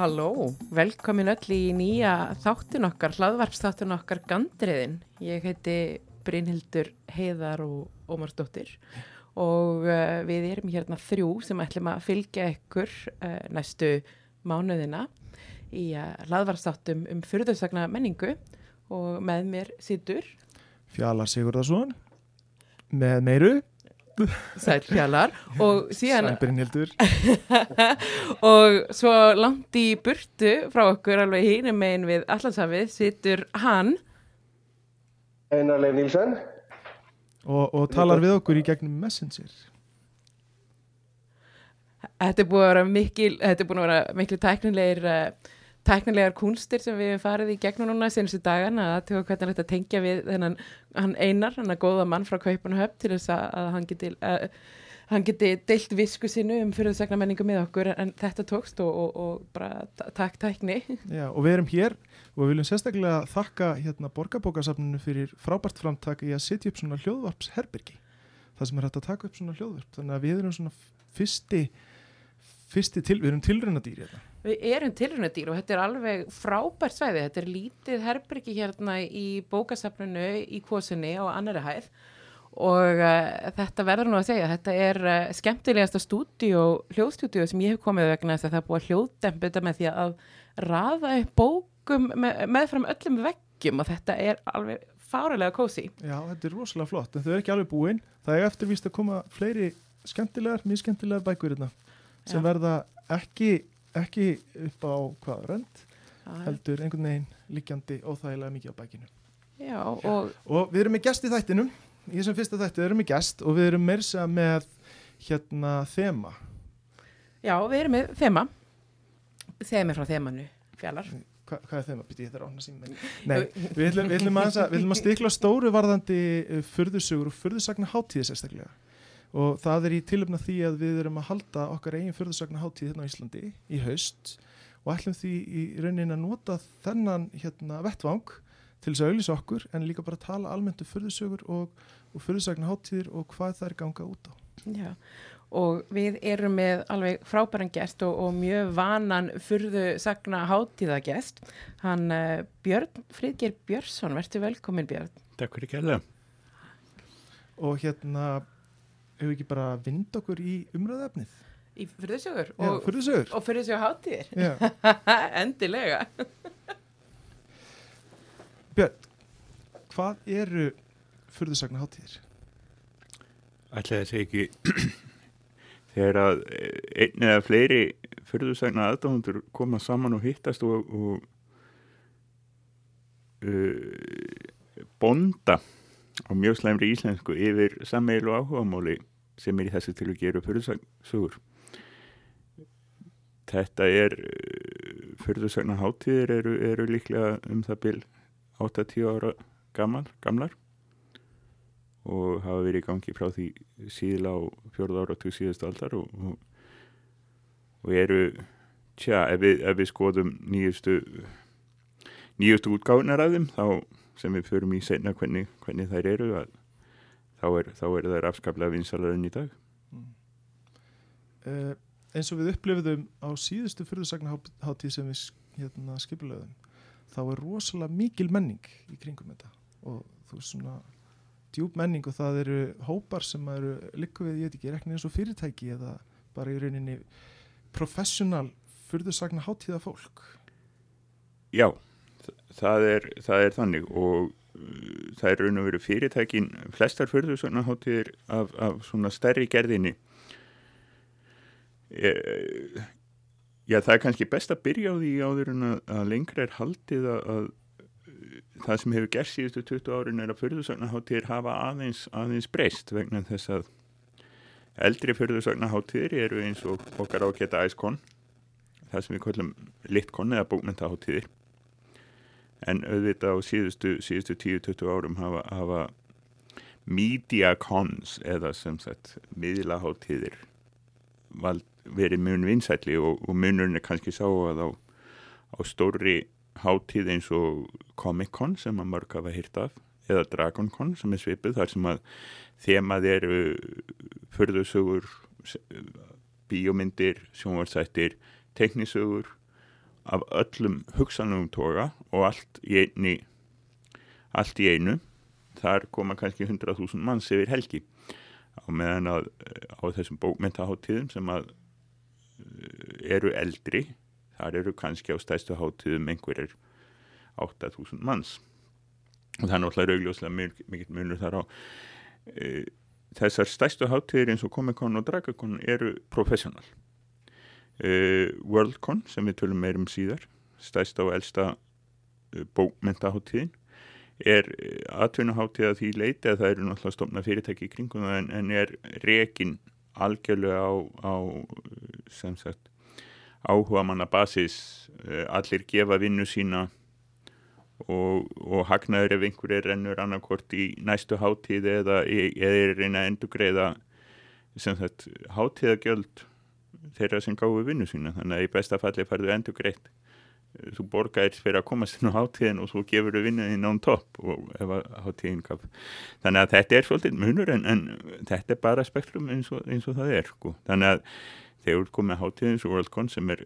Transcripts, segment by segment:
Halló, velkomin öll í nýja þáttin okkar, hlaðvarpsþáttin okkar Gandriðin. Ég heiti Brynhildur Heiðar og Ómarsdóttir og uh, við erum hérna þrjú sem ætlum að fylgja ykkur uh, næstu mánuðina í uh, hlaðvarpsþáttum um fyrðursagna menningu og með mér sittur Fjalar Sigurðarsson með meiru Sæl Fjalar. Og síðan og svo langt í burtu frá okkur alveg hínum megin við Allarsafið sittur hann. Einar Leif Nílsen. og, og talar við okkur í gegnum Messenger. Þetta er búin að vera mikil, þetta er búin að vera miklu tæknilegir, uh, tæknilegar kunstir sem við hefum farið í gegnum núna senustu dagan að það tjóða hvernig þetta tengja við þennan hann einar, hann að góða mann frá Kaupanahöfn til þess að, að hann geti, uh, hann geti deilt visku sinu um fyrirðsagna menningu með okkur en þetta tókst og, og, og bara takk tækni. Já, og við erum hér og við viljum sérstaklega þakka hérna borgarbókasafninu fyrir frábært framtak í að setja upp svona hljóðvarpsherbyrgi það sem er hægt að taka upp svona hljóðvarp þannig að við erum svona fyrsti fyrsti til, við erum tilrunadýr hérna. Við erum tilrunadýr og þetta er alveg frábært svæði, þetta er lítið herbyrgi hérna í bókasafninu í kvosinni á annari hæð og uh, þetta verður nú að segja, þetta er uh, skemmtilegasta stúdíu, hljóðstúdíu sem ég hef komið vegna þess að það er búið að hljóðdempa þetta með því að raða upp bókum með, meðfram öllum veggjum og þetta er alveg fárilega kósi. Já, þetta er rosalega flott, en þau er ekki alveg búin það er eftirvíst að koma fleiri skemmtilegar, mjög skemmtilegar bækur hérna sem Já. verða ekki, ekki upp á hvað rönd heldur einhvern veginn líkjandi óþægilega mikið á bækinu Já, og og við erum með gest í þættinum. Í þessum fyrsta þætti erum við gest og við erum meirsa með hérna þema. Já, við erum með þema, þemi frá þemanu, fjallar. Hva, hvað er þema? Býtti ég þetta rána síma Nei, við ætlum, að, að stikla stóru varðandi uh, furðusugur og furðusagna hátíði sérstaklega og það er í tilöfna því að við erum að halda okkar eigin furðusagna hátíð hérna á Íslandi í haust og ætlum því í raunin að nota þennan hérna vettvang til þess að auðlýsa okkur en líka bara tala almennt um furðusugur og, og furðusagna hátíðir og hvað það er ganga út á Já, og við erum með alveg frábæran gest og, og mjög vanan furðu sagna hátíðagest. Hann uh, Björn Fríðger Björnsson, verður velkomin Björn. Takk fyrir kærlega. og hérna hefur ekki bara vind okkur í umræðafnið Í furðusögur Já, og, hátíðir. Já. Endilega. Björn, hvað eru furðusagna hátíðir? Ætlaði að segja ekki þegar að einn eða fleiri fyrðusagna aðdáðundur koma saman og hittast og, og uh, bonda á mjög slæmri íslensku yfir sammeil og áhugamáli sem er í þessu til að gera fyrðusagsugur. Þetta er uh, fyrðusagna hátíðir eru, eru líklega um það bil 8-10 ára gammal, gamlar og hafa verið í gangi frá því síðla á fjórða ára til síðustu aldar og, og, og eru tja, ef við, ef við skoðum nýjustu nýjustu útgáðunar af þeim þá sem við förum í seinna hvernig, hvernig þær eru að, þá, er, þá er þær afskaplega vinsalar enn í dag. Uh, eins og við upplifðum á síðustu furðusagna hátíð sem við hérna, skipulöðum þá er rosalega mikil menning í kringum þetta. Og þú veist svona djúb menning og það eru hópar sem eru líka við, ég veit ekki, rekna eins og fyrirtæki eða bara í rauninni professional furðusagna hátíða fólk Já, það er, það er þannig og það er raun og veru fyrirtækin flestar fyrðusögnaháttíðir af, af svona stærri gerðinni. E, Já, það er kannski best að byrja á því áður en að, að lengra er haldið að, að uh, það sem hefur gerst síðustu 20 árin er að fyrðusögnaháttíðir hafa aðeins, aðeins breyst vegna þess að eldri fyrðusögnaháttíðir eru eins og okkar ágæta æskon það sem við kallum litkon eða bókmyndaháttíðir en auðvitað á síðustu, síðustu 10-20 árum hafa, hafa media cons eða sem sagt miðlaháttíðir verið mun vinsætli og, og er kannski sá að á, á stóri hátíð eins og Comic Con sem að mörg hafa hýrt af eða Dragon Con sem er svipið þar sem að þemað eru förðusugur bíómyndir, sjónvarsættir teknisögur af öllum hugsanlegum toga og allt í einni allt í einu. Þar koma kannski 100.000 manns yfir helgi. Á meðan að á þessum bókmentaháttíðum sem að eru eldri þar eru kannski á stæstu háttíðum einhverjir 8.000 manns. Og það er náttúrulega augljóslega mikið munur þar á. E, þessar stæstu háttíðir eins og Comic-Con og Dragacon eru professional Worldcon sem við tölum meirum síðar stæsta og elsta e, bókmentaháttíðin er aðtunuháttíða því leiti að það eru náttúrulega stofna fyrirtæki í kringum en, en er rekin algjörlega á, á sem sagt áhuga manna basis allir gefa vinnu sína og, og hagnaður ef einhver er rennur annarkort í næstu hátíð eða, eða er reyna að endur greiða hátíðagjöld þeirra sem gáðu vinnu sína. Þannig að í besta falli færðu endur greitt þú borgaðir fyrir að komast inn á hátíðin og svo gefur þú vinnuðinn án topp og ef að hátíðin gaf. Þannig að þetta er svolítið munur en, en þetta er bara spektrum eins og, eins og það er sko. þannig að þegar þú komið hátíðins og Worldcon sem er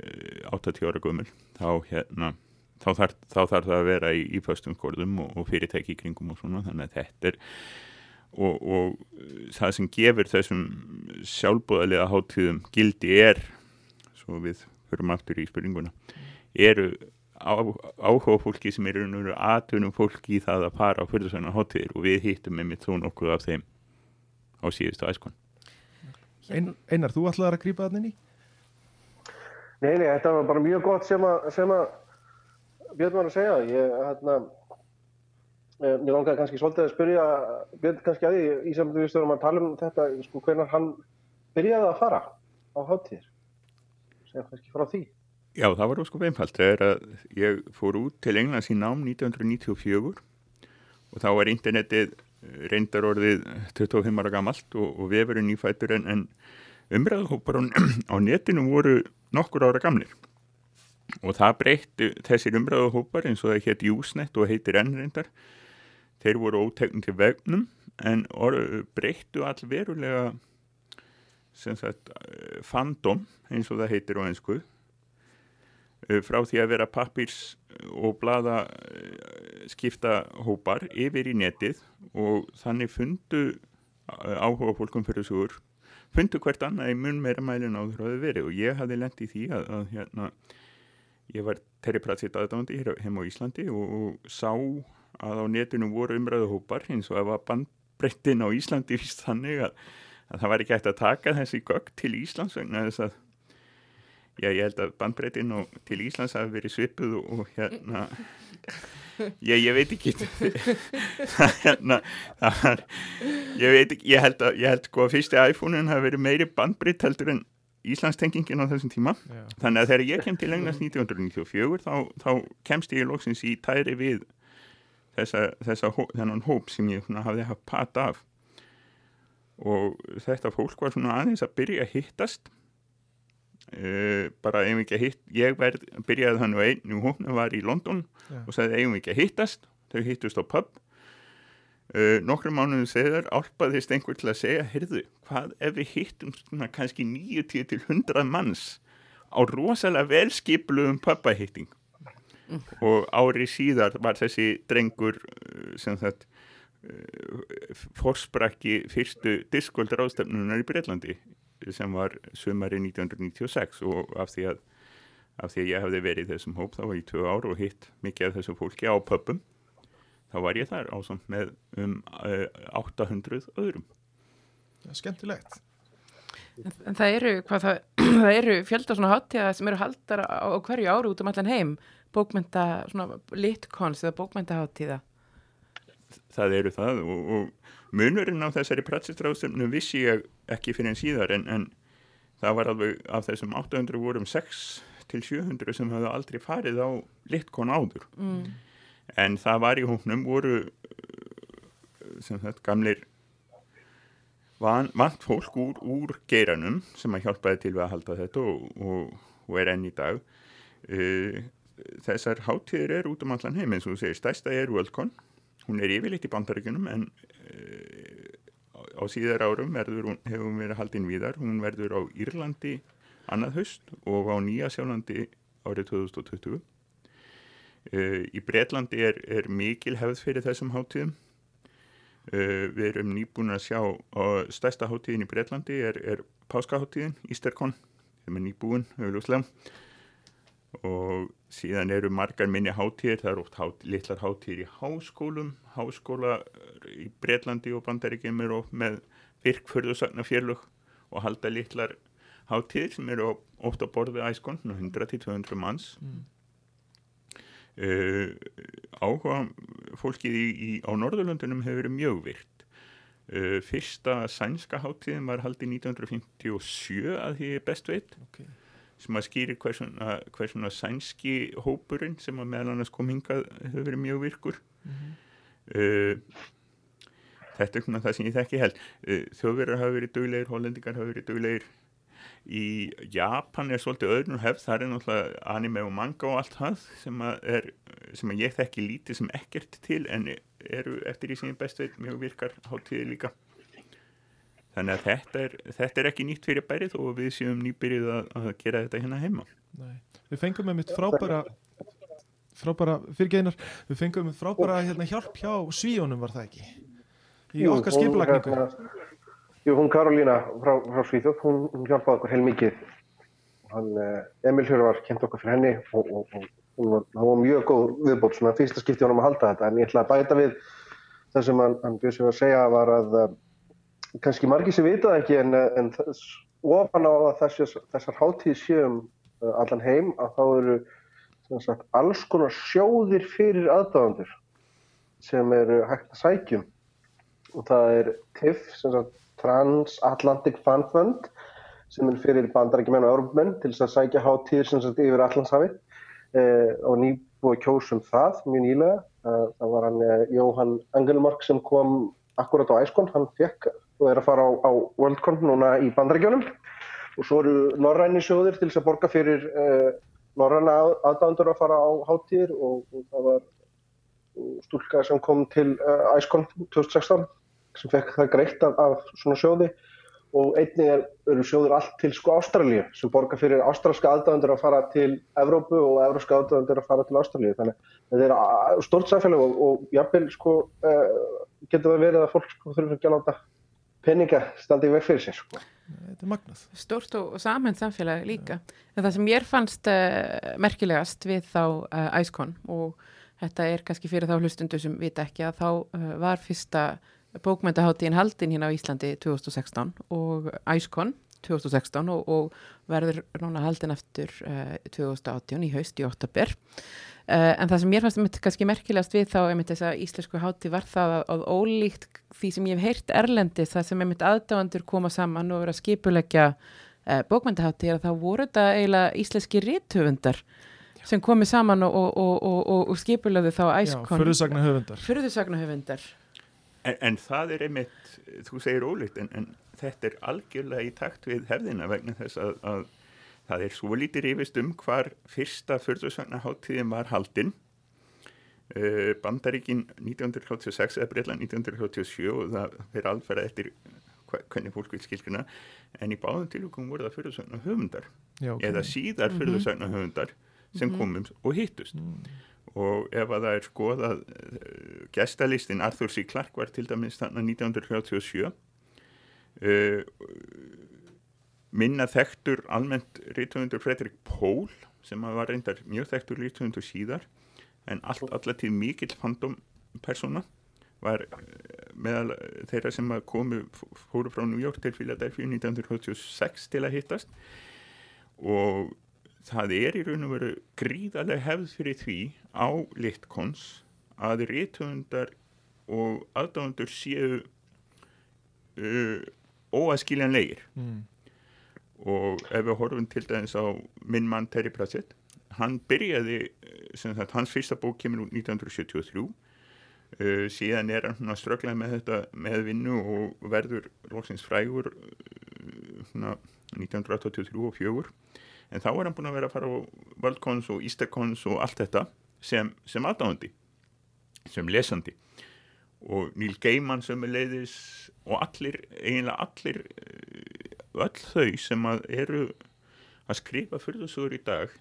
80 eh, ára gummul þá hérna þá þá þarf það að vera í, í föstum skorðum og, og fyrirtæki í kringum og svona. Þannig að þetta er og, og það sem gefur þessum sjálfbúðalega hátíðum gildi er svo við höfum aftur í spurninguna eru á, áhuga fólki sem eru aðtunum fólki í það að fara á fyrirsvæðina hátíðir og við hittum með mitt þó nokkuð af þeim á síðustu æskon Ein, Einar, þú ætlaði að grípa þannig í? Nei, nei, þetta var bara mjög gott sem að, sem að Björn var að segja ég, hérna eh, ég langaði kannski svolítið að spyrja Björn kannski að því í samtum við stöðum að tala um þetta sko hvernig hann byrjaði að fara á háttíðir segja kannski frá því. Já, það var óskup einfalt. Þegar að ég fór út til Englands í nám 1994 og þá var internetið eh, reyndar orðið 25 ára gamalt og, og vefurinn í fætur en, en umræðhópar á, á netinu voru nokkur ára gamlir. Og það breytti þessir umræðu hópar eins og það hétt Júsnett og heitir ennreindar þeir voru ótegn til vegnum en breyttu all verulega sagt, fandom eins og það heitir á einsku eh, frá því að vera pappirs og blada eh, skipta hópar yfir í netið og þannig fundu eh, áhuga fólkum fyrir súr fundu hvert annað í mun meira mælin á þrjóðu verið. Og ég hafði lendið í því að, að hérna ég var Terri Pratsit aðdáðandi heim á Íslandi og, og sá að á netinu voru umræðuhópar eins og að var bandbreyttin á Íslandi vist þannig að, að það var ekki hægt að taka þessi gögg til Íslands vegna þess að já ég held að bandbreyttin til Íslands hafi verið svipuð og, og hérna ég, ég veit ekki það hérna það var, ég veit ekki, ég held að ég held sko að fyrsti iPhone-un hafi verið meiri bandbreytt heldur en Íslandstengingin á þessum tíma Já. þannig að þegar ég kem til Englands 1994 þá, þá kemst ég lóksins í tæri við þessa, þessa þennan hóp sem ég hafði haft pat af og þetta fólk var svona aðeins að byrja að hittast uh, bara eigum ekki að hitt ég verð, byrjaði þannig einu hópna var í London Já. og sagði eigum ekki að hittast þau hittust á pub Uh, nokkrum mánuðum segðar álpaðist einhver til að segja, heyrðu, hvað ef við hittum svona kannski 90 til 100 manns á rosalega velskipluðum pappahitting. Og ári síðar var þessi drengur uh, sem það uh, forsprakki fyrstu diskvöldur ástefnunar í Breitlandi sem var sömari 1996 og af því að, af því að ég hafði verið í þessum hóp þá var ég tvö ár og hitt mikið af þessum fólki á pöpum þá var ég þar ásamt með um uh, eh, 800 öðrum. Það er skemmtilegt. En, en það eru, hvað það, það eru fjölda svona háttíða sem eru haldar á, á hverju áru út um allan heim, bókmynda, svona litkons eða bókmynda háttíða. Það eru það og, og munurinn á þessari pratsistráðstöfnu vissi ég ekki fyrir en síðar en, en það var alveg af þessum 800 vorum 6 til 700 sem hafði aldrei farið á litkon áður. Mm en það var í hóknum voru sem þetta gamlir van, vant fólk úr, úr geiranum sem að hjálpaði til að halda þetta og, og, og er enn í dag uh, þessar háttíðir er út um allan heim eins og þú segir, stærsta er Worldcon hún er yfirleitt í bandaríkunum en uh, á síðar árum verður, hefur hún verið haldinn víðar. Hún verður á Írlandi annað höst og á Nýja sjálflandi árið 2020 uh, í Breitlandi er, er mikil hefð fyrir þessum hátíðum. Uh, við erum nýbúin að sjá og stærsta hátíðin í Breitlandi er, er páskaháttíðin, Ísterkon sem er nýbúin, auðvitað og síðan eru margar minni hátíðir, það eru oft hát, litlar hátíðir í háskólum, háskóla í Breitlandi og Bandaríkjum eru með virkförðusagna fjörlug og halda litlar hátíðir sem eru ofta borðið æskon, 100-200 manns. Mm. uh, áhuga fólkið í, í, á Norðurlöndunum hefur verið mjög virt uh, fyrsta sænska hátíðin var haldið 1957 að því best veit ok sem að skýri hver svona, hver svona sænski hópurinn sem að meðal annars kom hingað hefur verið mjög virkur. Mm -hmm. uh, þetta er svona það sem ég þekki held. Uh, þjóðverðar hafa verið döglegir, hollendingar hafa verið döglegir í Japan er svolítið öðrun hefð, það er náttúrulega anime og manga og allt það sem að, er, sem að ég þekki lítið sem ekkert til en eru eftir í síðan best veit mjög virkar hátíði líka þannig að þetta er, þetta er ekki nýtt fyrir bærið og við séum nýbyrjuð að, að gera þetta hérna heima. Nei. Við fengum með mitt frábæra frábæra fyrirgeinar við fengum með frábæra hérna, hjálp hjá svíjónum var það ekki? Í Jú, okkar skipulagningu. hérna, Jú, hún Karolína frá, frá Svíþjóð hún, hún hjálpaði okkur heil mikið hann, eh, Emil Hjörður var kent okkur fyrir henni og, og, og hún var, var mjög góð viðbót, svona fyrsta skipti honum að halda þetta. En ég ætla að bæta við það sem hann, hann byrði sig að segja var að kannski margir sem vitað ekki en, en ofan á að þessar, hátíð séum uh, allan heim að þá eru sagt, alls konar sjóðir fyrir aðdáðandur sem eru hægt að sækjum og það er TIF, sagt, Transatlantic Fan Fund sem er fyrir bandarækjumenn og örbumenn til þess að sækja hátíð sagt, yfir Allandshafið eh, og nýbúið kjósum það mjög nýlega. Það var hann eh, Jóhann Engelmark sem kom akkurat á æskon, hann fekk og er að fara á, á Worldcon núna í bandarækjunum og svo eru norræni sjóðir til þess að borga fyrir uh, norræna aðdándur að fara á háttíðir og, og það var stúlka sem kom til uh, Icon 2016 sem fekk það greitt af, af svona sjóði. Og einnig er, eru sjóður allt til sko Ástralíu sem borga fyrir ástralska aðdándur að fara til Evrópu og evróska aðdándur að fara til Ástralíu. Þannig að þetta er stort samfélag og, og jafnvel sko uh, getur það verið að fólk sko þurfur ekki að láta peninga standi veg fyrir sér sko. Þetta er magnað. Stort og samhengt samfélag líka. Ja. En það sem ég fannst uh, merkilegast við þá uh, Æskon og þetta er kannski fyrir þá hlustundu sem vita ekki að þá uh, var fyrsta bókmyndaháttíðin haldin hérna á Íslandi 2016 og Æskon 2016 og, og verður núna haldin eftir 2018 í haust í Óttabér. Uh, en það sem mér fannst einmitt kannski merkilegast við þá einmitt þess að íslensku háti var það að, að ólíkt því sem ég hef heyrt erlendis það sem einmitt aðdáðandur koma saman og vera skipulegja uh, bókmyndaháti er að þá voru þetta eiginlega íslenski ríthöfundar sem komi saman og, og, og, og skipulegðu þá æskon. Já, fyrðusagna höfundar. Fyrðusagna höfundar. En, en það er einmitt, þú segir ólíkt, en, en þetta er algjörlega í takt við hefðina vegna þess að, að Það er svo lítið rifist um hvar fyrsta förðursvagnaháttíðin var haldinn. Uh, Bandaríkin 1936 eða Breitland 1937 og það fyrir alferða eftir hvernig fólk vil skilkina en í báðum tilvægum voru það förðursvagna höfundar Já, okay. eða síðar mm -hmm. förðursvagna höfundar sem mm -hmm. komum og hittust mm. og ef að það er skoðað uh, gestalistin Arthur C. Clarke var til dæmis þannig 1937 uh, minna þektur almennt rítumundur Fredrik Pól sem var reyndar mjög þektur rítumundur síðar en all, allatíð mikill fandom persóna var eh, meðal þeirra sem komu fóru frá New York til Philadelphia 1986 til að hittast. Og það er í raun og veru gríðarlega hefð fyrir því á litkons að rítumundar og aðdáðundur séu uh, óaskiljanlegir mm og ef við horfum til dæmis á minn mann Terry Pratchett hann byrjaði, sagt, hans fyrsta bók kemur út 1973 uh, síðan er hann að strögla með þetta með vinnu og verður lóksins frægur uh, 1983 og 4 en þá er hann búin að vera að fara á Worldcons og Eastercons og allt þetta sem, sem aðdáðandi sem lesandi. Og Neil Gaiman sem er leiðis og allir, eiginlega allir öll þau sem að eru að skrifa fyrðusugur í dag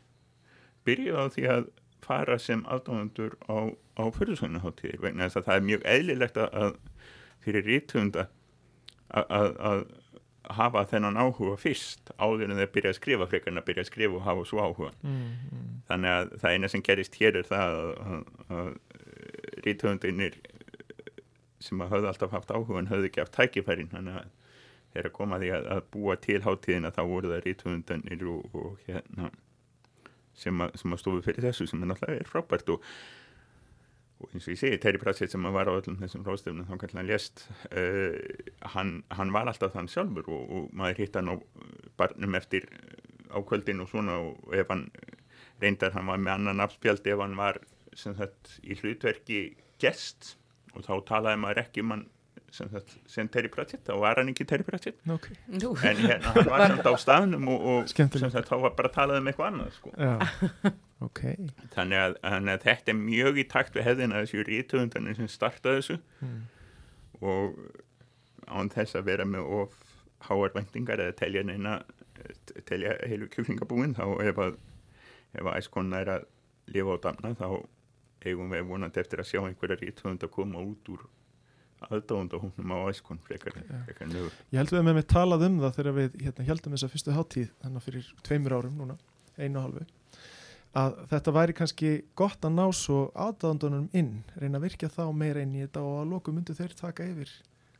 byrjuð á því að fara sem aðdáðandur á, á fyrirsögnaháttíðir vegna þess að það er mjög eðlilegt að fyrir rítvönda að hafa þennan áhuga fyrst áður en þeir byrja að skrifa frekar en að byrja að skrifa og hafa svo áhuga mm, mm. þannig að það eina sem gerist hér er það að, að, að rítvöndinir sem að höfðu alltaf haft áhuga en höfðu ekki haft tækifærin þannig að þeir að koma því að, að búa til háttíðina þá voru það rítvöndanir og, og hérna sem að, að stofu fyrir þessu sem er náttúrulega frábært og, og eins og ég segi, Terry Pratchett sem var á öllum þessum ráðstöfnum þá kannski hann lést uh, hann, hann var alltaf þann sjálfur og, og maður hitt hann á barnum eftir á kvöldin og svona og ef hann reyndar hann var með annan afspjald ef hann var sagt, í hlutverki gest og þá talaði maður ekki um hann sem, sem Terry Pratchett þá var hann ekki Terry Pratchett okay. en hérna hann var samt á staðnum og, og sagt, þá var bara að tala um eitthvað annað sko. okay. þannig, að, þannig að þetta er mjög í takt við hefðina þessu rítuðundanir sem startaði þessu mm. og án þess að vera með of háar vendingar eða telja neina telja heilu kjúklingabúin þá ef að ef að æskonna er að lifa á damna þá eigum við vonandi eftir að sjá einhverja rítuðund að koma út úr aðdáðundahóknum á æskon frekar, frekar nögur. Ég held við að með mig talað um það þegar við hérna, heldum þessa fyrstu háttíð þannig fyrir tveimur árum núna, einu og halvu að þetta væri kannski gott að ná svo aðdáðundunum inn reyna að virkja þá meira inn í þetta og að loku myndu þeir taka yfir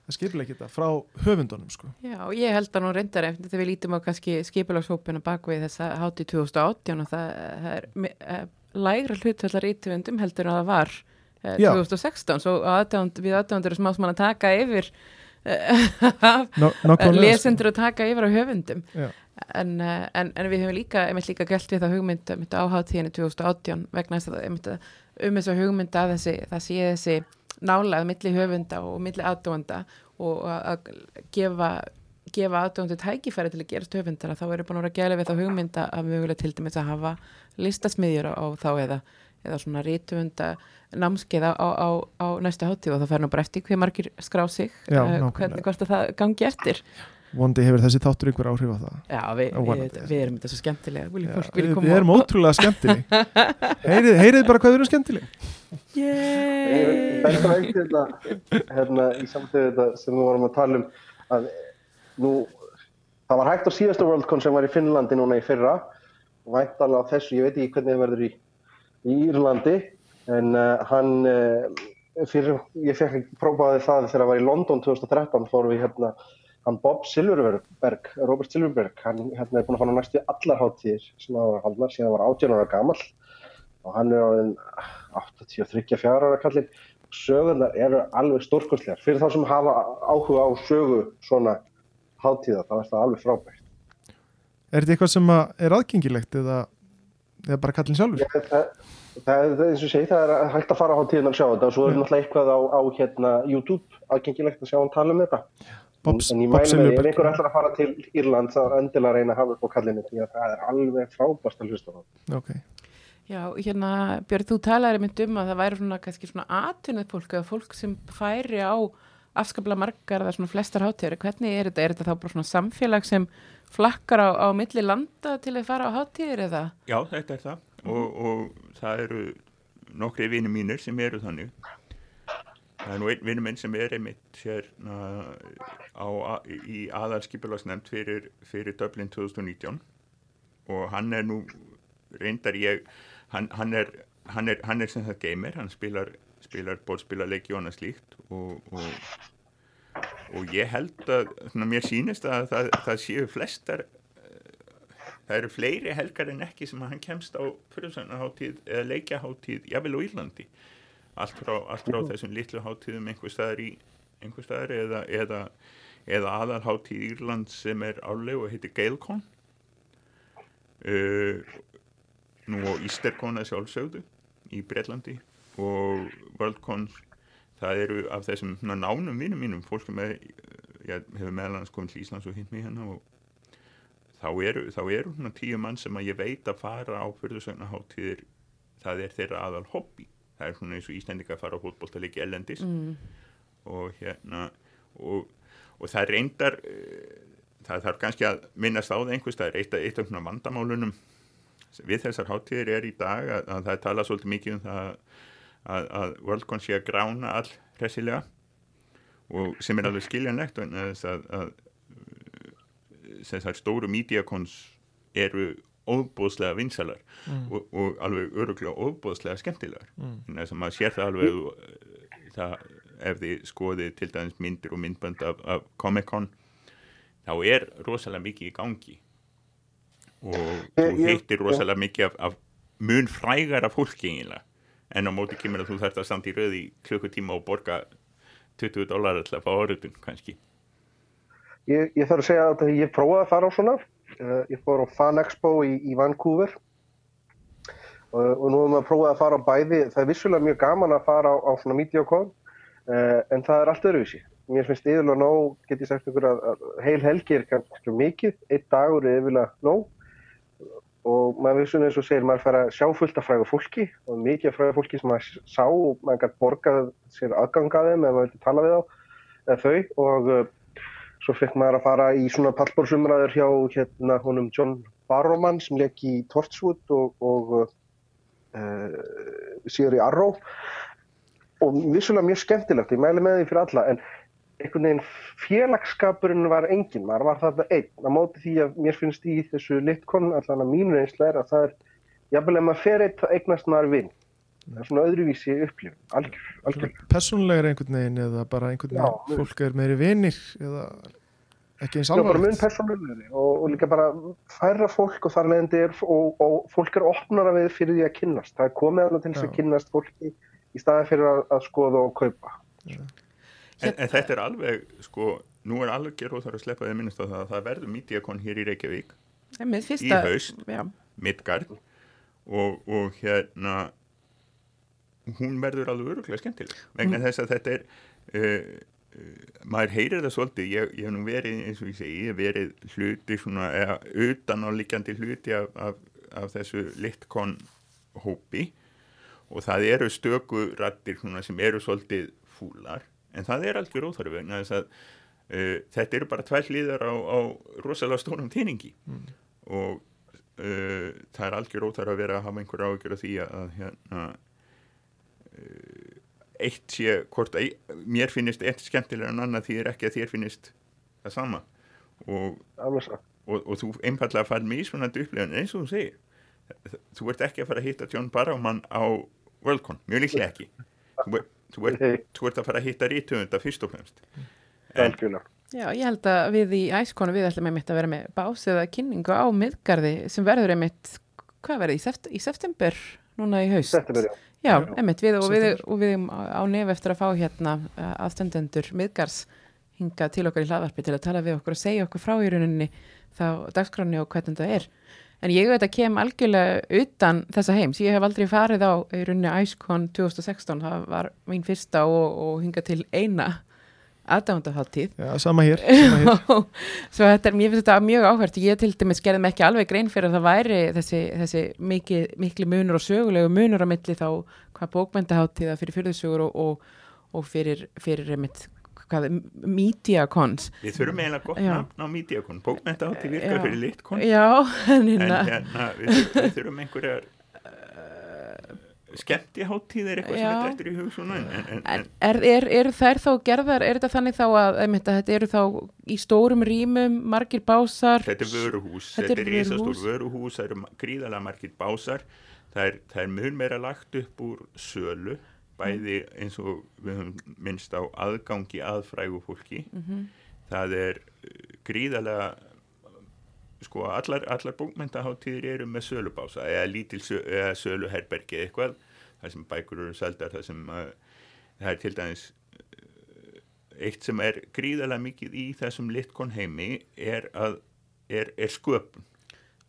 að skipilegja þetta frá höfundunum sko. Já, ég held að nú reyndar eftir þegar við lítum á kannski skipilagshópina bak við þessa háttíð 2018 og það, það er, er lægra hlutvallar ítöfundum heldur en að það var 2016 svo aðdánd, við aðdándur sem ásmann að taka yfir no, no lesendur að taka yfir á höfundum. En, eh, en, en við hefum líka, líka gælt við það hugmynd áháttíðinu 2018 vegna þess að um þessu hugmynd að þessi, það sé þessi nálað millir höfunda og millir aðdónda og að gefa gefa aðdóndu tækifæri til að gerast höfundara þá eru búin að gæli við þá hugmynda að mögulega til dæmis að hafa listasmiðjur á, á þá eða eða svona rítvönda námskeiða á, á, á næsta hátíð og það fær nú bara eftir hver margir skrá sig Já, uh, hvernig hvort það gangi eftir. Vondi hefur þessi þáttur ykkur áhrif á það. Já, við, við, við erum þetta svo skemmtilega. Já, Við, við erum ótrúlega skemmtileg. Heyrið, heyrið bara hvað við erum skemmtileg. Þetta var eitt hérna, hérna í samtíðu þetta sem við vorum að tala um að nú það var hægt á síðastu Worldcon sem var í Finnlandi núna í fyrra. Og hægt alveg á þessu, ég veit ekki hvernig það verður í í Írlandi en uh, hann uh, fyrir, ég fekk ekki prófaði það þegar það var í London 2013 fórum við hérna hann Bob Silverberg, Robert Silverberg hann hérna, er búin að fara næstu allar háttíðir sem það var haldnar síðan það var 18 ára gammal og hann er á þenn 83-4 ára kallin sögurnar eru alveg stórkostlegar. Fyrir þá sem hafa áhuga á sögu svona háttíða þá er það alveg frábært. Er þetta eitthvað sem er aðgengilegt eða, eða bara kallin sjálfur? Ég, það, Það er eins og segi, það er hægt að fara á tíðan að sjá þetta og svo er náttúrulega eitthvað á, á hérna, YouTube aðgengilegt að sjá hann tala um þetta. Bobs, en ég mælu mig, ef einhver ætlar að fara til Írland þá endilega reyna að hafa upp á kallinu því að það er alveg frábært að hlusta á það. Okay. Já, hérna Björn, þú talaði mynd um að það væri svona kannski svona atvinnið fólk eða fólk sem færi á afskaplega margar eða svona flestar hátíðar. Hvernig er þetta? Er þetta þá bara svona samfélag sem flakkar á, á milli landa til að fara á hátíðir eða? Já, þetta er það og, og það eru nokkri vini mínir sem eru þannig það er nú einn vinu minn sem er einmitt hérna á, í aðalskipulagsnefnd fyrir, fyrir Dublin 2019 og hann er nú reyndar ég hann, hann er, hann er, hann er sem það gamer, hann spilar, spilar bólspilarleiki og annað slíkt og, og, og ég held að svona, mér sínist að það, það séu flestar það eru fleiri helgar en ekki sem að hann kemst á fyrirsögnarháttíð eða leikjaháttíð jável og Írlandi allt frá, allt frá þessum litlu háttíðum einhver staðar, í, einhver staðar eða, eða, eða aðalháttíð Írland sem er áleg og heitir Gaelcon. Uh, nú og Ísterkona sjálfsögðu í Breitlandi og Worldcon það eru af þessum nánum vinnum mínum fólk sem hefur meðal hans komið til Íslands og hinn mig hérna og þá eru, þá eru tíu mann sem að ég veit að fara á fyrðusögnaháttíðir það er þeirra aðal hobby það er svona eins og Íslandika að fara á fólkbóltalegi ellendis mm. og hérna og, og það reyndar uh, það þarf kannski að minnast á það einhvers það er eitt af, eitt af vandamálunum við þessar hátíðir er í dag að, að það tala svolítið mikið um það að, að WorldCon sé að grána all hressilega og sem er alveg skiljanlegt en þess að, að þessar stóru mídiakons eru óbúðslega vinsalar mm. og, og alveg öruglega óbúðslega skemmtilegar mm. þess að maður sér það alveg uh, það, ef þið skoðið til dæmis myndir og myndbönd af, af Comic-Con þá er rosalega mikið í gangi og þú hittir rosalega mikið af, af mun frægar af fólki eiginlega en á móti kemur að þú þarfst að standa í rauði klukkutíma og borga 20 dólar alltaf á orðun kannski. Ég, ég þarf að segja að ég prófaði að fara á svona. Uh, ég fór á Fan Expo í, í Vancouver. Uh, og nú erum við að prófa að fara á bæði. Það er vissulega mjög gaman að fara á, á svona MediaCon uh, en það er allt öðruvísi. Mér finnst yfirlega nóg, get ég sagt ykkur að, að heil helgi er kannski mikið, einn dagur er yfirlega nóg og maður vissulega eins og segir maður fara að sjá fullt af fræða fólki og mikið af fræða fólki sem maður sá og maður gæti borgað sér aðgangaðum eða maður vilti tala við á þau. Og Svo fekk maður að fara í svona pallbórsumræður hjá hérna honum John Barrowman sem leik í Torchwood og, og uh, síður í Arrow. Og vissulega mjög skemmtilegt, ég mæli með því fyrir alla en einhvern veginn félagsskapurinn var enginn, maður var þarna einn. Á móti því að mér finnst í þessu litkon allan að mínu einslega er að það er jafnvel ef maður fer eitt að eignast maður vinn það er svona öðruvísi upplifin algjör, algjör. Personlega er einhvern veginn eða bara einhvern veginn Já, fólk er meiri vinir eða ekki eins alvarlegt? Já, bara mun personlegri og, og líka bara færra fólk og þar leðandi er og, og fólk er opnara við fyrir því að kynnast. Það er komið alveg til þess að kynnast fólki í staði fyrir að, að skoða og kaupa en, en þetta er alveg sko, nú er alveg gerð og þarf að sleppa því að minnast á það að það verður mítíakon hér í Reykjavík í haust, Midgard. Og, og hérna hún verður alveg öruglega skemmtileg vegna mm. þess að þetta er uh, uh, maður heyrir það svolítið. Ég, ég hef nú verið eins og ég segi ég hef verið hluti svona eða utan á líkjandi hluti af, af, af þessu litkon hópi. Og það eru stöku rattir sem eru svolítið fúlar en það er algjör óþarfi vegna þess að uh, þetta eru bara tvær hlýðar á, á rosalega stónum týningi mm. og það er algjör óþarfi að vera að hafa einhver ágjör af því að hérna Eh, eitt sé hvort að mér finnist eitt skemmtilega en annað því er ekki að þér finnist það sama. Og, og, og þú einfallega fær mjög svona upplifan eins og þú segir. Þú ert ekki að fara að hitta John Barrowman á Worldcon, mjög líklega ekki. Þú, þú, ert, þú ert að fara að hitta rítöfunda fyrst og fremst. En, Já, ég held að við í æskonu við ætlum einmitt að vera með bás eða kynningu á miðgarði sem verður einmitt, hvað verður í, seft, í september núna í haust? September, já. Já, emitt, við, og, við, og við á nef eftir að fá hérna eh, aðstendendur miðgars hinga til okkar í hlaðvarpi til að tala við okkur og segja okkur frá í rauninni þá dagskráni og hvernig það er. En ég veit að kem algjörlega utan þessa heims. Ég hef aldrei farið á í rauninni Æskon 2016, það var mín fyrsta og, og hinga til eina aðdándaháttíð Já, sama hér, sama hér. Svo þetta er, mér finnst þetta mjög áhvert ég til dæmis gerðum ekki alveg grein fyrir að það væri þessi, þessi mikil, mikil munur og sögulegu munur á milli þá hvað bókmyndaháttíða fyrir fyrðusugur og, og, og fyrir, fyrir mitt, hvað, mediakons Við þurfum eiginlega gott nafn á mediakon bókmyndaháttíð virkar Já. fyrir litkon Já, en hérna við, við þurfum einhverjar skemmtiháttíð er eitthvað Já. sem þetta eftir í hugsunum en, en, en, er, er, er þær þá gerðar, er þetta þannig þá að þetta, þetta eru þá í stórum rýmum margir básar? Þetta er vöruhús, þetta, er ísastór vöruhús. það eru gríðalega margir básar. Það er, það er mjög meira lagt upp úr sölu bæði eins og við höfum minnst á aðgangi aðfrægu fólki. Mm -hmm. það er uh, gríðalega sko allar, allar bókmyndaháttíðir eru með sölubása eða lítil eða söluherbergi eitthvað. Það sem bækur eru seldar það sem uh, það er til dæmis uh, eitt sem er gríðalega mikið í þessum litkon heimi er að er, er sköpun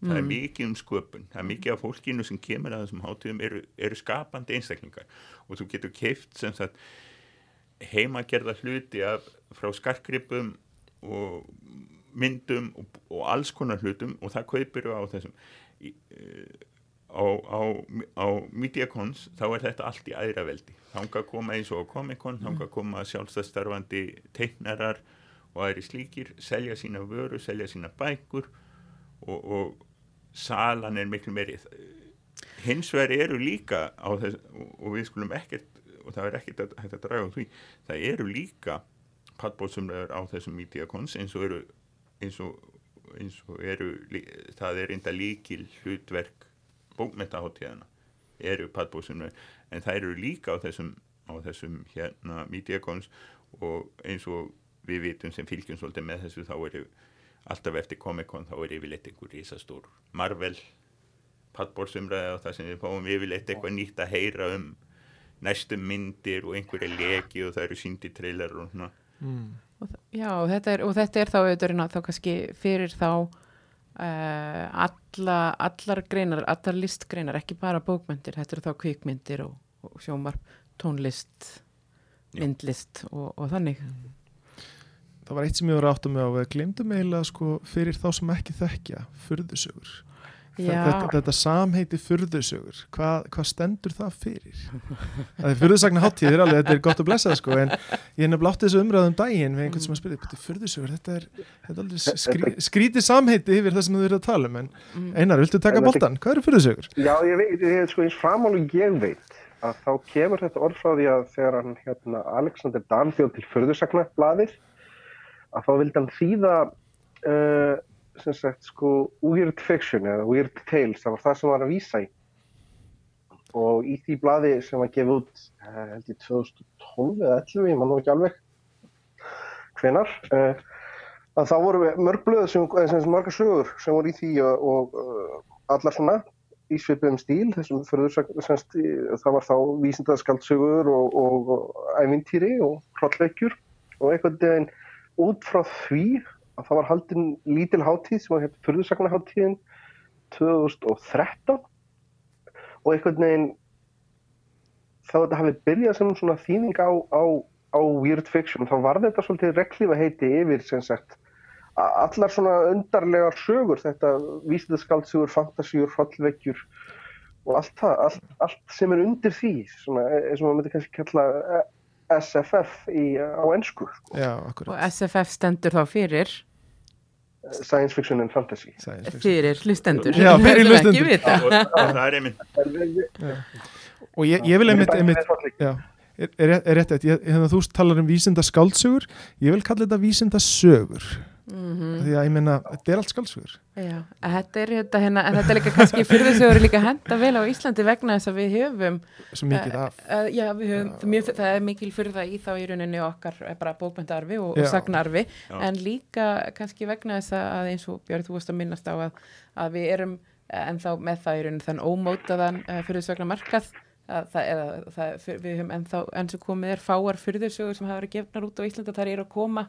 mm. það er mm. mikið um sköpun það er mikið af fólkinu sem kemur að þessum hátíðum eru, eru skapandi einstaklingar og þú getur keift sem sagt heimagerða hluti af frá skarkripum og myndum og, og alls konar hlutum og það kaupir á þessum í, uh, á, á, á Mediacons þá er þetta allt í aðra veldi þánga koma eins og Comic-Con mm. koma sjálfstæðstarfandi teiknarar og aðri slíkir selja sína vöru, selja sína bækur og, og salan er miklu meiri. Hins vegar eru líka þess, og við skulum ekkert og það er ekkert að, að draga því það eru líka pallbóðsumlegar á þessum mídiakons eins og eru eins og, eins og eru það er enda líkil hlutverk bókmyndaháttíðana eru pallbóðsumlegar en það eru líka á þessum, á þessum hérna mídiakons og eins og við vitum sem fylgjum svolítið með þessu þá eru alltaf eftir Comic-Con þá er yfirleitt einhver risastór Marvel pallbóðsumlegar og það sem við fáum yfirleitt eitthvað nýtt að heyra um næstum myndir og einhverja leki og það eru síndi trailer og svona. Mm. og Já, og þetta er, og þetta er þá auðvitað þá kannski fyrir þá uh, alla, allar greinar, allar listgreinar, ekki bara bókmyndir, þetta eru þá kvikmyndir og, og sjómar, tónlist myndlist og, og þannig Það var eitt sem ég var átt að með á við glemdum eiginlega sko fyrir þá sem ekki þekkja fyrðusögur þetta, þetta samheiti fyrðusögur hvað, hvað stendur það fyrir það er fyrðusagna háttíðir alveg þetta er gott að blessa það sko en ég er nefnilega átt þessu umræðum daginn við einhvern sem að spyrja fyrðusögur, þetta er, þetta er skrí, skrítið samheiti yfir það sem þú verður að tala um en mm. Einar, viltu taka boltan? Hvað eru fyrðusögur? Já, ég veit, ég er sko eins framálu ég veit að þá kemur þetta orð frá því að þegar hann hérna Alexander Danfjörn til fyrðusagna blaðir að þá vildi hann þýða uh, sem sagt sko weird fiction eða weird tales, það var það sem var að vísa í. Og í því bladi sem var gefið út eh, held ég 2012 eða 11, ég man nú ekki alveg hvenar uh, að þá voru mörg blöð sem, sem margar sögur sem voru í því og, og allar svona í svipum stíl þessum fyrir það var þá vísindaskaldsugur og, og, og ævintýri og hlottleikjur og einhvern veginn út frá því að það var haldin lítil háttíð sem var hérna fyrðusagnaháttíðin 2013 og einhvern veginn þá þetta hafið byrjað sem svona þýning á, á, á weird fiction. Þá var þetta svolítið reglífa heiti yfir sem sagt allar svona undarlegar sögur þetta vísindaskaldsugur, fantasíur, hrollvekjur og allt það, allt, allt sem er undir því svona eins og maður myndi kannski kalla SFF í, á ennsku sko. og SFF stendur þá fyrir? Science Fiction and Fantasy. Fyrir hlustendur. Já, fyrir hlustendur. það er einmitt. Og ég, ég vil einmitt, einmitt já, er, er, er rétt. Að hérna, þú talar um vísinda skáldsögur ég vil kalla þetta vísinda sögur Mm -hmm. því að ég minna, þetta er allt skaldsögur Já, þetta er þetta hérna en þetta er líka kannski fyrðusögur líka henda vel á Íslandi vegna þess að við höfum svo mikið af. uh, uh, já, höfum, mjög, það er mikil fyrða í þá í rauninni okkar bara bókmyndarfi og, og sagnarfi já. en líka kannski vegna þess að eins og Björn, þú veist að minnast á að, að við erum ennþá með það í rauninni þann ómótaðan uh, fyrðusögna markað Það, eða, það, við höfum ennþá eins og komið er fáar fyrðursögur sem hafa verið gefnar út á Íslanda þar eru að koma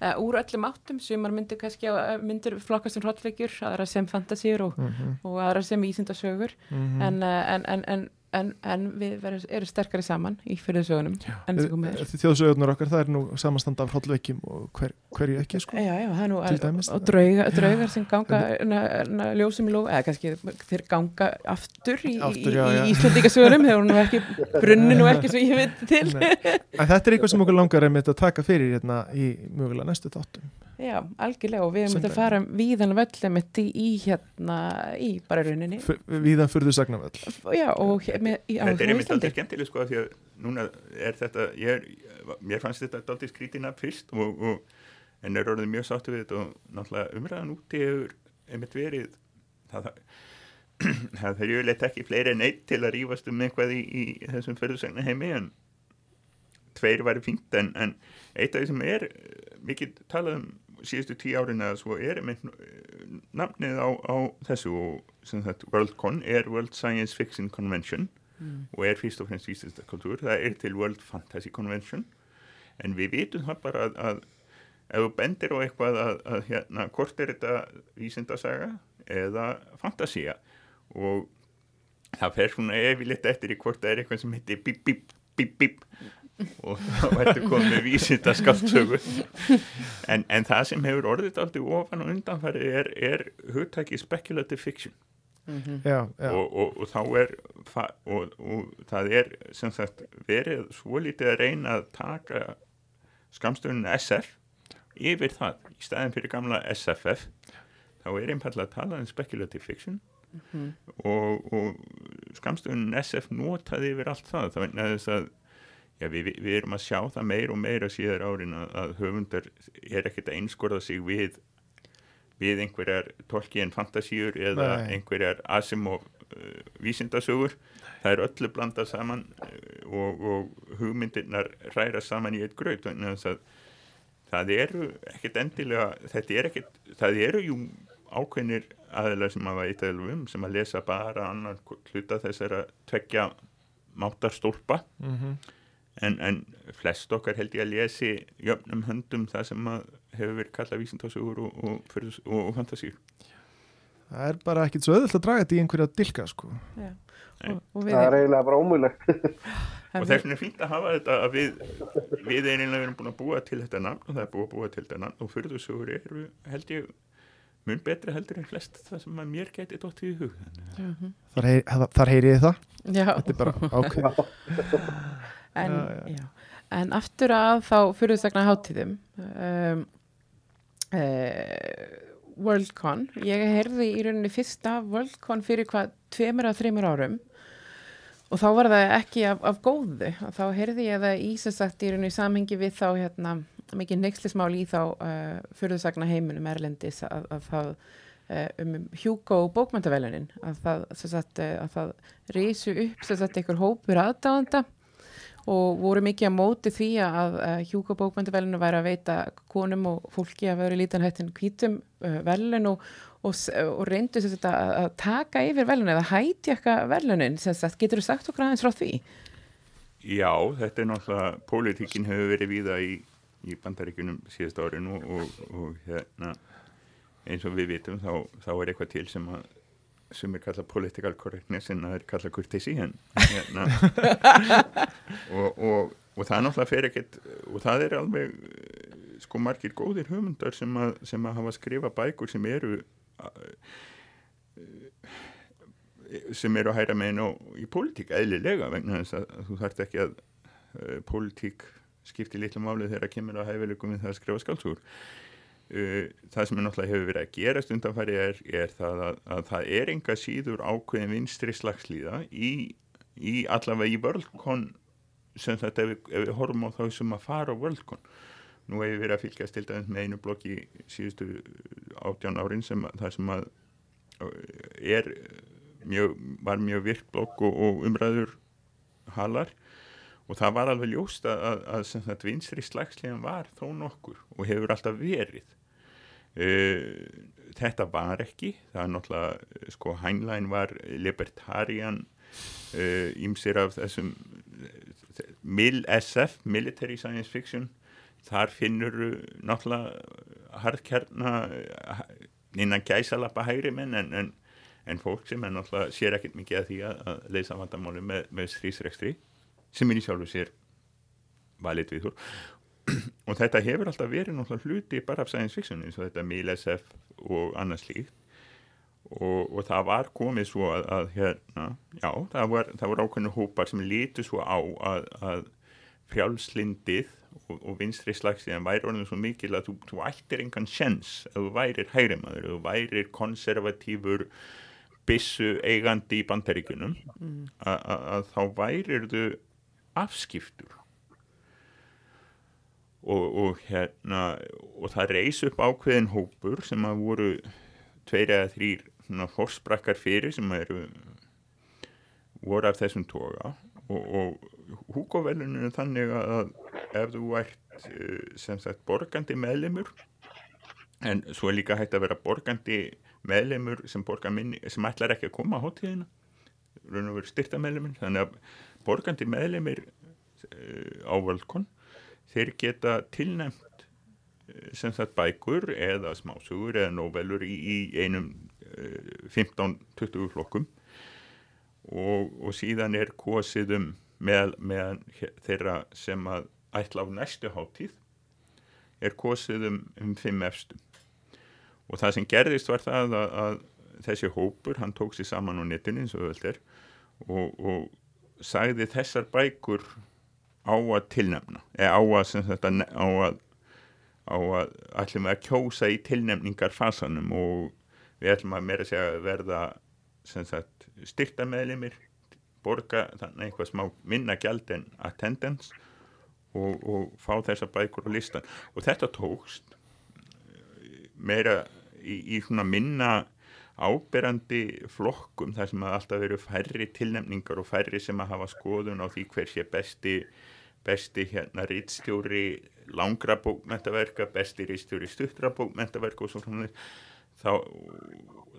uh, úr öllum áttum sem myndir uh, myndir flokkast sem hróllveikjur, aðra sem fantasíur og, mm -hmm. og aðra sem ísindasögur mm -hmm. en, uh, en, en, en en, en við verum, erum sterkari saman í fyrirsögunum Þjóðsögunar okkar, það er nú samanstand af hróllveikjum og hver, hverju ekki sko, já, já, nú, dæmis, og draugar, draugar sem ganga ljósum í lóf, eða kannski þeir ganga aftur í, aftur, já, í Íslandíkasögunum, þeir voru nú ekki brunni nú ekki svo ég veit til. Þetta er eitthvað sem okkur langar er að taka fyrir hérna í mögulega næstu þáttum Já, algjörlega og við erum að fara víðan völlemitt í, í hérna í bara rauninni. Víðan fyrðusagnavöll Já, og með, í, Þetta er einmitt aldrei skemmtileg sko því að núna er þetta ég, mér fannst þetta aldrei skrítina fyrst og, og, en er orðið mjög sáttu við þetta og náttúrulega umræðan úti hefur einmitt verið það, það er jöfnilegt ekki fleiri en eitt til að rýfast um eitthvað í, í þessum fyrðusagna heimi en tveir væri fínt en, en eitt af því sem er mikið talað um síðustu tíu árin eða svo er einmitt eh, nafnið á, á þessu og sem þetta WorldCon er World Science Fiction Convention mm. og er fyrst og fremst vísista kultúr, það er til World Fantasy Convention. En við vitum það bara að, að ef þú bendir á eitthvað að, að hérna, hvort er þetta vísindasaga eða fantasía? Og það fer svona efilitt eftir í hvort það er eitthvað sem heitir bíp bíp bíp bíp og þá ertu komið með vísinda skáltsögu en, en það sem hefur orðið alltaf ofan og undanfæri er, er hugtæki speculative fiction mm -hmm. já, já. Og, og, og þá er og, og það er sem sagt verið svo lítið að reyna að taka skamstöðunum SF yfir það í staðin fyrir gamla SFF þá er einfallega að tala um speculative fiction mm. og, og skamstöðun SF notaði yfir allt það það vegna þess að já, við, við erum að sjá það meir og meira síðar árin að, að höfundar er ekkert að einskorða sig við við einhverjar tolkiðin fantasíur eða Nei. einhverjar Asimov uh, vísindasögur það er öllu blandað saman uh, og, og hugmyndirnar ræra saman í eitt gröð þannig að það eru ekkert endilega þetta er ekkert, það eru jú ákveðnir aðeins sem að veita um sem að lesa bara annar hluta þessara tveggja máttarstólpa mm -hmm. En, en flest okkar held ég að lesi jöfnum höndum það sem hefur verið kallað vísindásögur og, og, og, og fantasíur Það er bara ekkit svo öðvöld að draga þetta í einhverja dilka sko. Það er eiginlega bara ómúlegt og þess vegna er fínt að hafa þetta að við, við einlega erum búin að búa til þetta nafn og það er búið að búa til þetta nafn og fyrðusugur eru held ég mun betra heldur en flest það sem að mér geti dótt í hug. Þar, heyri, þar heyriði það? Já. Þetta er bara ákveð en, já, já. en aftur að þá fyrirstakna hátíðum um, uh, Worldcon. Ég heyrði í rauninni fyrsta Worldcon fyrir hvað tveimur að þreimur árum. Og þá var það ekki af, af góðu. Og þá heyrði ég það í sérsagt í rauninni samhengi við þá hérna mikið neykslismál í þá uh, fyrirstakna heiminum Erlendis að, að það uh, um Hugo bókmæntavelunin að það, sagt, að það reysu upp einhver hópur aðdáðanda og voru mikið að móti því að Hugo bókmæntavelinu væri að veita konum og fólki að vera lítan hættin kvítum uh, velun og, og, og reyndu sagt, að, taka yfir velun eða hæti eitthvað velunin getur þú sagt okkur aðeins frá því? Já, þetta er náttúrulega pólitíkin hefur verið víða í í bandaríkunum síðast árin og, og hérna eins og við vitum þá, þá er eitthvað til sem að sem er kallað political correctness en það er kallað kurtesi hérna. og, og, og það náttúrulega fer ekkert og það er alveg sko margir góðir hugmyndar sem að, sem að hafa skrifa bækur sem eru sem eru að hæra með henn í pólitík eðlilega vegna þess að, að þú þarft ekki að uh, pólitík skiptir litlu máli þegar það kemur á hæfileikum við það að skrifa skálsugur uh, það sem er náttúrulega hefur verið að gera stundanfæri er, er það að, að það er enga síður ákveðin vinstri slagslíða í, í allavega í vörlkon sem þetta ef ef við horfum á þá sem að fara á vörlkon nú hefur við verið að fylgja stildaðins með einu blokki síðustu átján árin sem það sem að er mjög, var mjög virk blokk og, og umræður halar og það var alveg ljóst að, að, að vinstri slagslegin var þó nokkur og hefur alltaf verið. Uh, þetta var ekki. Það er náttúrulega, sko Heinlein var libertarian ímsir uh, af þessum MIL-SF, Military Science Fiction. Þar finnur náttúrulega hardkjarna innan gæsalappa hægri menn en, en, en fólk sem er náttúrulega sér ekkert mikið að því að leysa vandamáli með, með strísrekstri sem er í sjálfu sér valið við og þetta hefur alltaf verið náttúrulega hluti bara af science fiction eins og þetta MIL-SF og annars líkt og, og það var komið svo að, að hérna, já, það var, það var ákveðinu hópar sem lítu svo á að, að frjálslindið og, og vinstri slagsíðan væri orðin svo mikil að þú, þú ættir engan sjens að þú værir hægrimaður, að þú værir konservatífur bissu eigandi í bandaríkunum mm. að þá værir þú afskiptur. Og, og hérna og það reys upp ákveðin hópur sem að voru tveir eða þrýr horsbrakkar fyrir sem eru voru af þessum toga. Og, og húkoveluninu er þannig að ef þú ert eh, sem sagt borgandi meðlemur en svo er líka hægt að vera borgandi meðlemur sem, minni, sem ætlar ekki að koma á hóttíðina raun og veru styrta meðlemur þannig að borgandi meðlemið eh, á völdkon þeir geta tilnæmt eh, sem sagt bækur eða smásugur eða nóvelur í, í einum 15-20 eh, flokkum. Og, og síðan er kosið um með, með þeirra sem að ætla á næstu háttíð er kosið um, um fimm efstum og það sem gerðist var það að, að þessi hópur, hann tók sér saman á netinu eins og öll er og, og sagði þessar bækur á að tilnefna eða á að, þetta, á að, á að allir með að kjósa í tilnefningar fasanum og, við ætlum að meira segja að verða styrta meðlimir borga þannig eitthvað smá minna gjald en attendance og, og fá þessa bækur á listan og þetta tókst meira í, í svona minna áberandi flokkum þar sem að alltaf veru færri tilnefningar og færri sem að hafa skoðun á því hver sé besti besti hérna rýtstjóri langra bókmentaverka, besti rýtstjóri stuttra bókmentaverka og svona þá,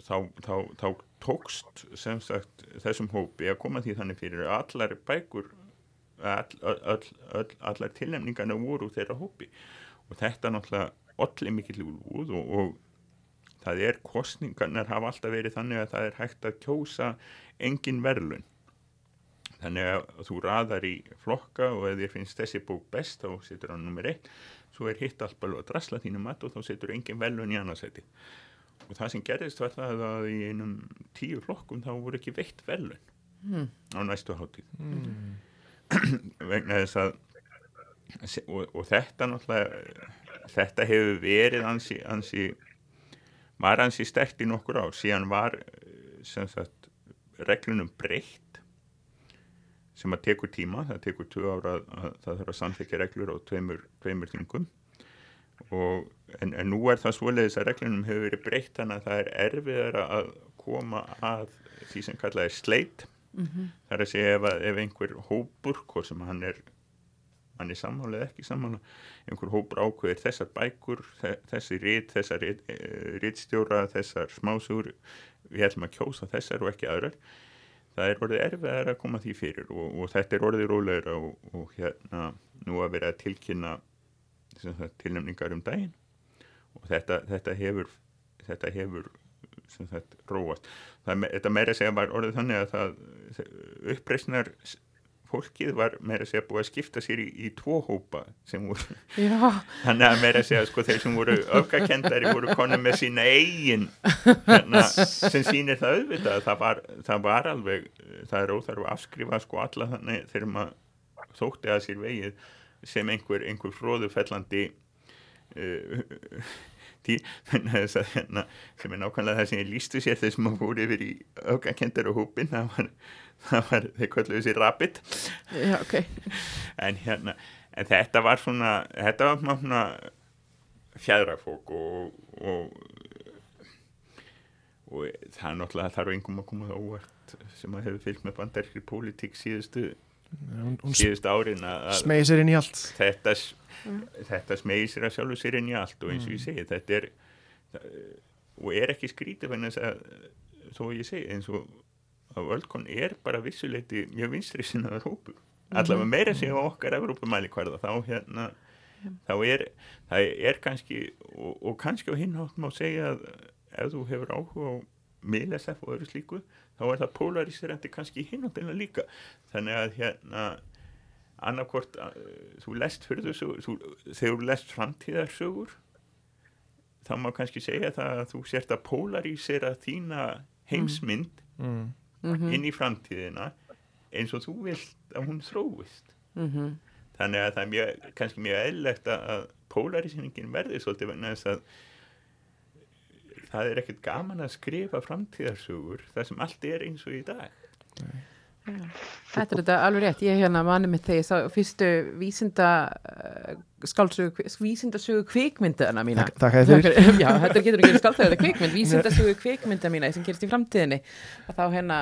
þá, þá, þá tókst sem sagt þessum hópi að koma því þannig fyrir allar bækur all, all, all, allar tilnefningarna voru þeirra hópi. Og þetta náttúrulega allir mikill úr og, og það er kostningarnar hafa alltaf verið þannig að það er hægt að kjósa engin verðlun þannig að þú raðar í flokka og ef þér finnst þessi bók best þá setur hann nummer 1 svo er hitt allt bara að drasla þínum mat og þá setur engin verðlun í annarsæti og það sem gerðist var það að í einum tíu flokkum þá voru ekki veitt verðlun mm. á næstu hátíð mm. vegna þess að og, og þetta náttúrulega þetta hefur verið ansi, ansi var hans í stert í nokkur ár. Síðan var sagt, reglunum breytt sem að tekur tíma. Það tekur tvö ára að, að það þarf að samþekja reglur á tveimur, tveimur þingum. Og, en, en nú er það svoleiðis að reglunum hefur verið breytt þannig að það er erfiðar að koma að því sem kallað er sleit mm -hmm. það er að segja ef, ef einhver hópur, hvað sem hann er hann er sammála eða ekki sammála. Einhver hópur ákveðir þessar bækur þessi rít, þessar rítstjóra eh, þessar smásúr við ætlum að kjósa þessar og ekki aðrar. Það er orðið erfiðar að koma því fyrir og, og þetta er orðið rólegur og, og hérna nú að vera að tilkynna tilnæmningar um daginn. Og þetta, þetta hefur þetta hefur sagt, róast. Það, þetta meira segja var orðið þannig að það uppreysnar fólkið var meira að segja búið að skipta sér í, í tvo hópa sem voru þannig að meira að segja sko þeir sem voru öfgakendari voru konum með sína eigin hérna, sem sínir það auðvitað það var, það var alveg það er óþarf að afskrifa sko alla þannig þegar maður þótti að sér vegið sem einhver, einhver fróðu fellandi uh, tí, að, hérna, sem er nákvæmlega það sem ég lístu sér þess að maður fór yfir í öfgakendari hópin það var það var, þeir kvölduðu sér rapid Já, okay. en hérna en þetta var svona, þetta var svona fjæðrafók og, og og það er náttúrulega þarf einhverjum að koma það óvart sem að hefur fylgt með bandarikri pólitík síðustu síðustu árin að smegi sér inn í allt þetta, mm. þetta smegi sér að sjálfu sér inn í allt og eins og ég mm. segi þetta er og er ekki skrítið þannig að þó ég segi eins og að Völdkon er bara vissuleiti mjög vinstri sinnaður hópu mhm. allavega meira sem okkar Evrópumæli hverða þá hérna þá er, er kannski og, og kannski á hinháttum á að segja að ef þú hefur áhuga á miðlæsef og öðru slíku þá er það polariserandi kannski hinháttina líka þannig að hérna annarkort þú lest fyrir þessu þegar þú lest framtíðarsögur þá má kannski segja það að þú sért að polarisera þína heimsmynd mm mm -hmm. inn í framtíðina eins og þú vilt að hún þróist mm -hmm. þannig að það er mjög, kannski mjög eðlegt að polarisningin verði svolítið vegna þess að það er ekkert gaman að skrifa framtíðarsögur þar sem allt er eins og í dag. Nei. Þetta er þetta alveg rétt, ég hef hérna manni með þegar ég sá fyrstu vísinda uh, skálsögu, vísindasögu kvikmyndaðana mína. Takk að fyrir. Já, þetta getur ekki er kvikmynd, vísindasögu kvikmynda mína sem gerist í framtíðinni. Og þá hérna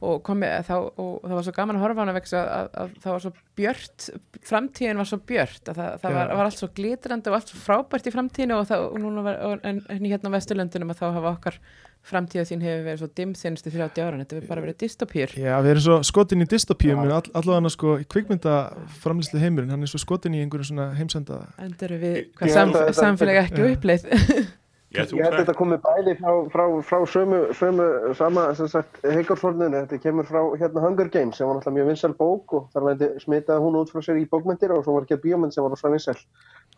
og, komi, þá, og það var svo gaman að horfa hana vekst að, að, að það var svo björt framtíðin var svo björt að það, það var, var allt svo glitrandi og allt svo frábært í framtíðinu og, og núna var, en, en hérna á Vesturlöndunum að þá hafa okkar framtíða þín hefur verið svo dimm senstu 30 ára, þetta hefur bara verið dystopýr Já, við erum svo skotin í dystopýum en all, allavega sko, kvikmyndaframlýslu heimurinn hann er svo skotin í einhverju svona heimsenda Endur við, hvað sam, samfélag ekki uppleið Ég held að þetta komi bæði frá, frá, frá sömu, sömu sama heikarforninu, þetta kemur frá hérna Hunger Games sem var náttúrulega mjög vinsal bók og þar vændi smitaði hún út frá sér í bókmyndir og svo var ekki að bíómynd sem var svona vinsal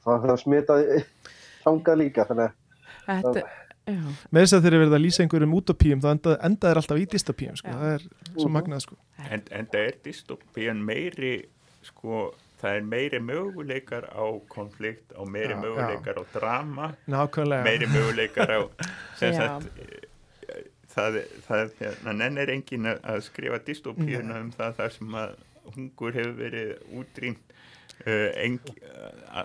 það smitaði þangað líka þannig að þetta, með þess að þeir eru verið að lýsa einhverjum utopíum þá enda, enda er alltaf í dystopíum sko. það er svo magnað sko. en, Enda er dystopían meiri sko það er meiri möguleikar á konflikt og meiri já, möguleikar já. á drama Nákvæmlega. meiri möguleikar á sagt, það, það hérna, nennir engin að, að skrifa dystopíuna um það þar sem að hungur hefur verið útrýmt uh, eng, uh,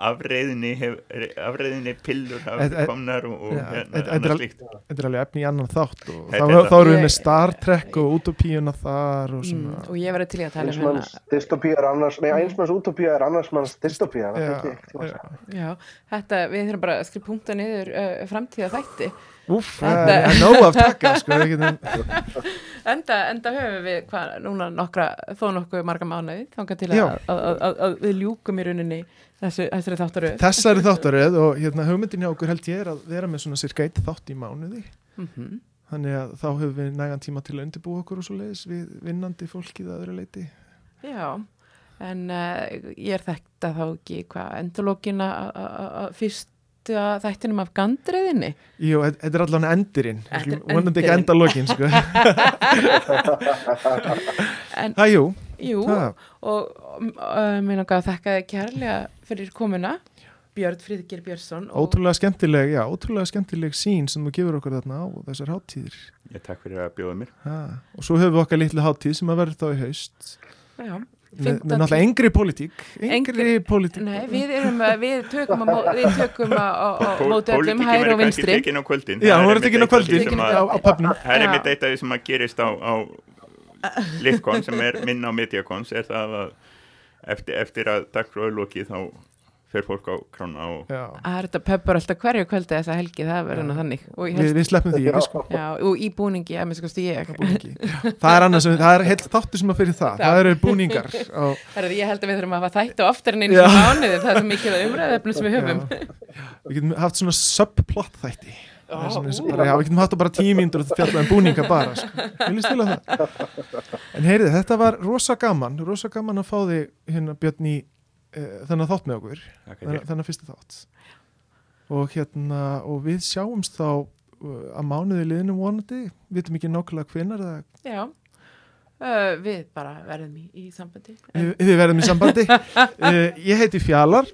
afreiðinni hef, afreiðinni pillur et- komnar og, og Já, hérna, al- slíkt þetta er alveg efni í annan þátt og þá, er erum við með Star Trek og Utopíuna þar og mm, svona og ég verði til í að tala um hérna Einsmanns dystopía er annars, nei, einsmanns utopía annars manns dystopía. það Já, ekki- ekki- já. já, þetta, við þurfum bara að skrifa punkta niður uh, framtíða þætti Þetta- það er nóg af taka sko, enda, enda höfum við hvað, núna nokkra, þó nokkuð marga mánuði þangað til að, að, að, að, að við ljúkum í rauninni þessu, þessari þáttaröð. Þessari þáttaröð og hérna, hugmyndin hjá okkur held ég er að vera með svona cirka eitt þátt í mánuði. Mm þannig að þá höfum við nægan tíma til að undirbúa okkur og svo leiðis við vinnandi fólkið að öðru leiti Já, en uh, ég er þekkt að þá ekki hvað endurlókina fyrsta þættinum af gandriðinni Jú, þe- þetta er Við skulum vonandi ekki enda lokin sko. en Það, jú, jú, það, og uh, mér langar að þekka þið kærlega fyrir komuna Björn Fríðgir Björnsson ótrúlega skemmtileg já, ótrúlega skemmtileg sín sem þú gefur okkur þarna á þessar háttíðir ég takk fyrir að bjóða mér. Ha. og svo höfum við okkar litlu háttíð sem að verður þá í haust. Já, með, með náttúrulega engri pólitík. Engri Engri- pólitík. Nei, við, erum, uh, við tökum að, mó- við tökum að, að, að Pól- móti öllum pólitíkin hægri verður og kannski vinstri. tekin á kvöldin. Já, hún er verður ekki á kvöldin Það er einmitt eitt af því sem að gerist á, á Litkon sem er minna á Mediakons er það að eftir, eftir að dagfröðu loki þá fer fólk á krána og já. Það er þetta pöppur alltaf hverju kvöldi þessa helgi, það verður nú þannig og, ég Við, við sleppum því sko já, og í búningi, að ég búningi. það er annars, það er heilt þáttu sem að fyrir það það eru búningar á, Herðu, ég held að við þurfum að hafa þættu oftar en einu mánuði, það er svo mikið umræðefnum sem við höfum já. við getum haft svona subplot þætti Það er Ó, og ú. bara, já, við getum haft það bara tímíndur og fjallað um búninga bara sko. Það? En heyrið, þetta var rosa gaman rosa gaman að fá þig hérna Björn í þennan þátt með okkur þennan, þennan fyrsta þátt. Og hérna og við sjáumst þá uh, að mánuði liðnum vonandi. Við veitum ekki nákvæmlega það, Já, uh, við bara verðum í, í sambandi. Við, við verðum í sambandi. Uh, ég heiti Fjalar.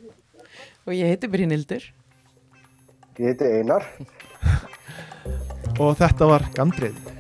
Og ég heiti Brynildur Ég heiti Einar. og þetta var Gandrið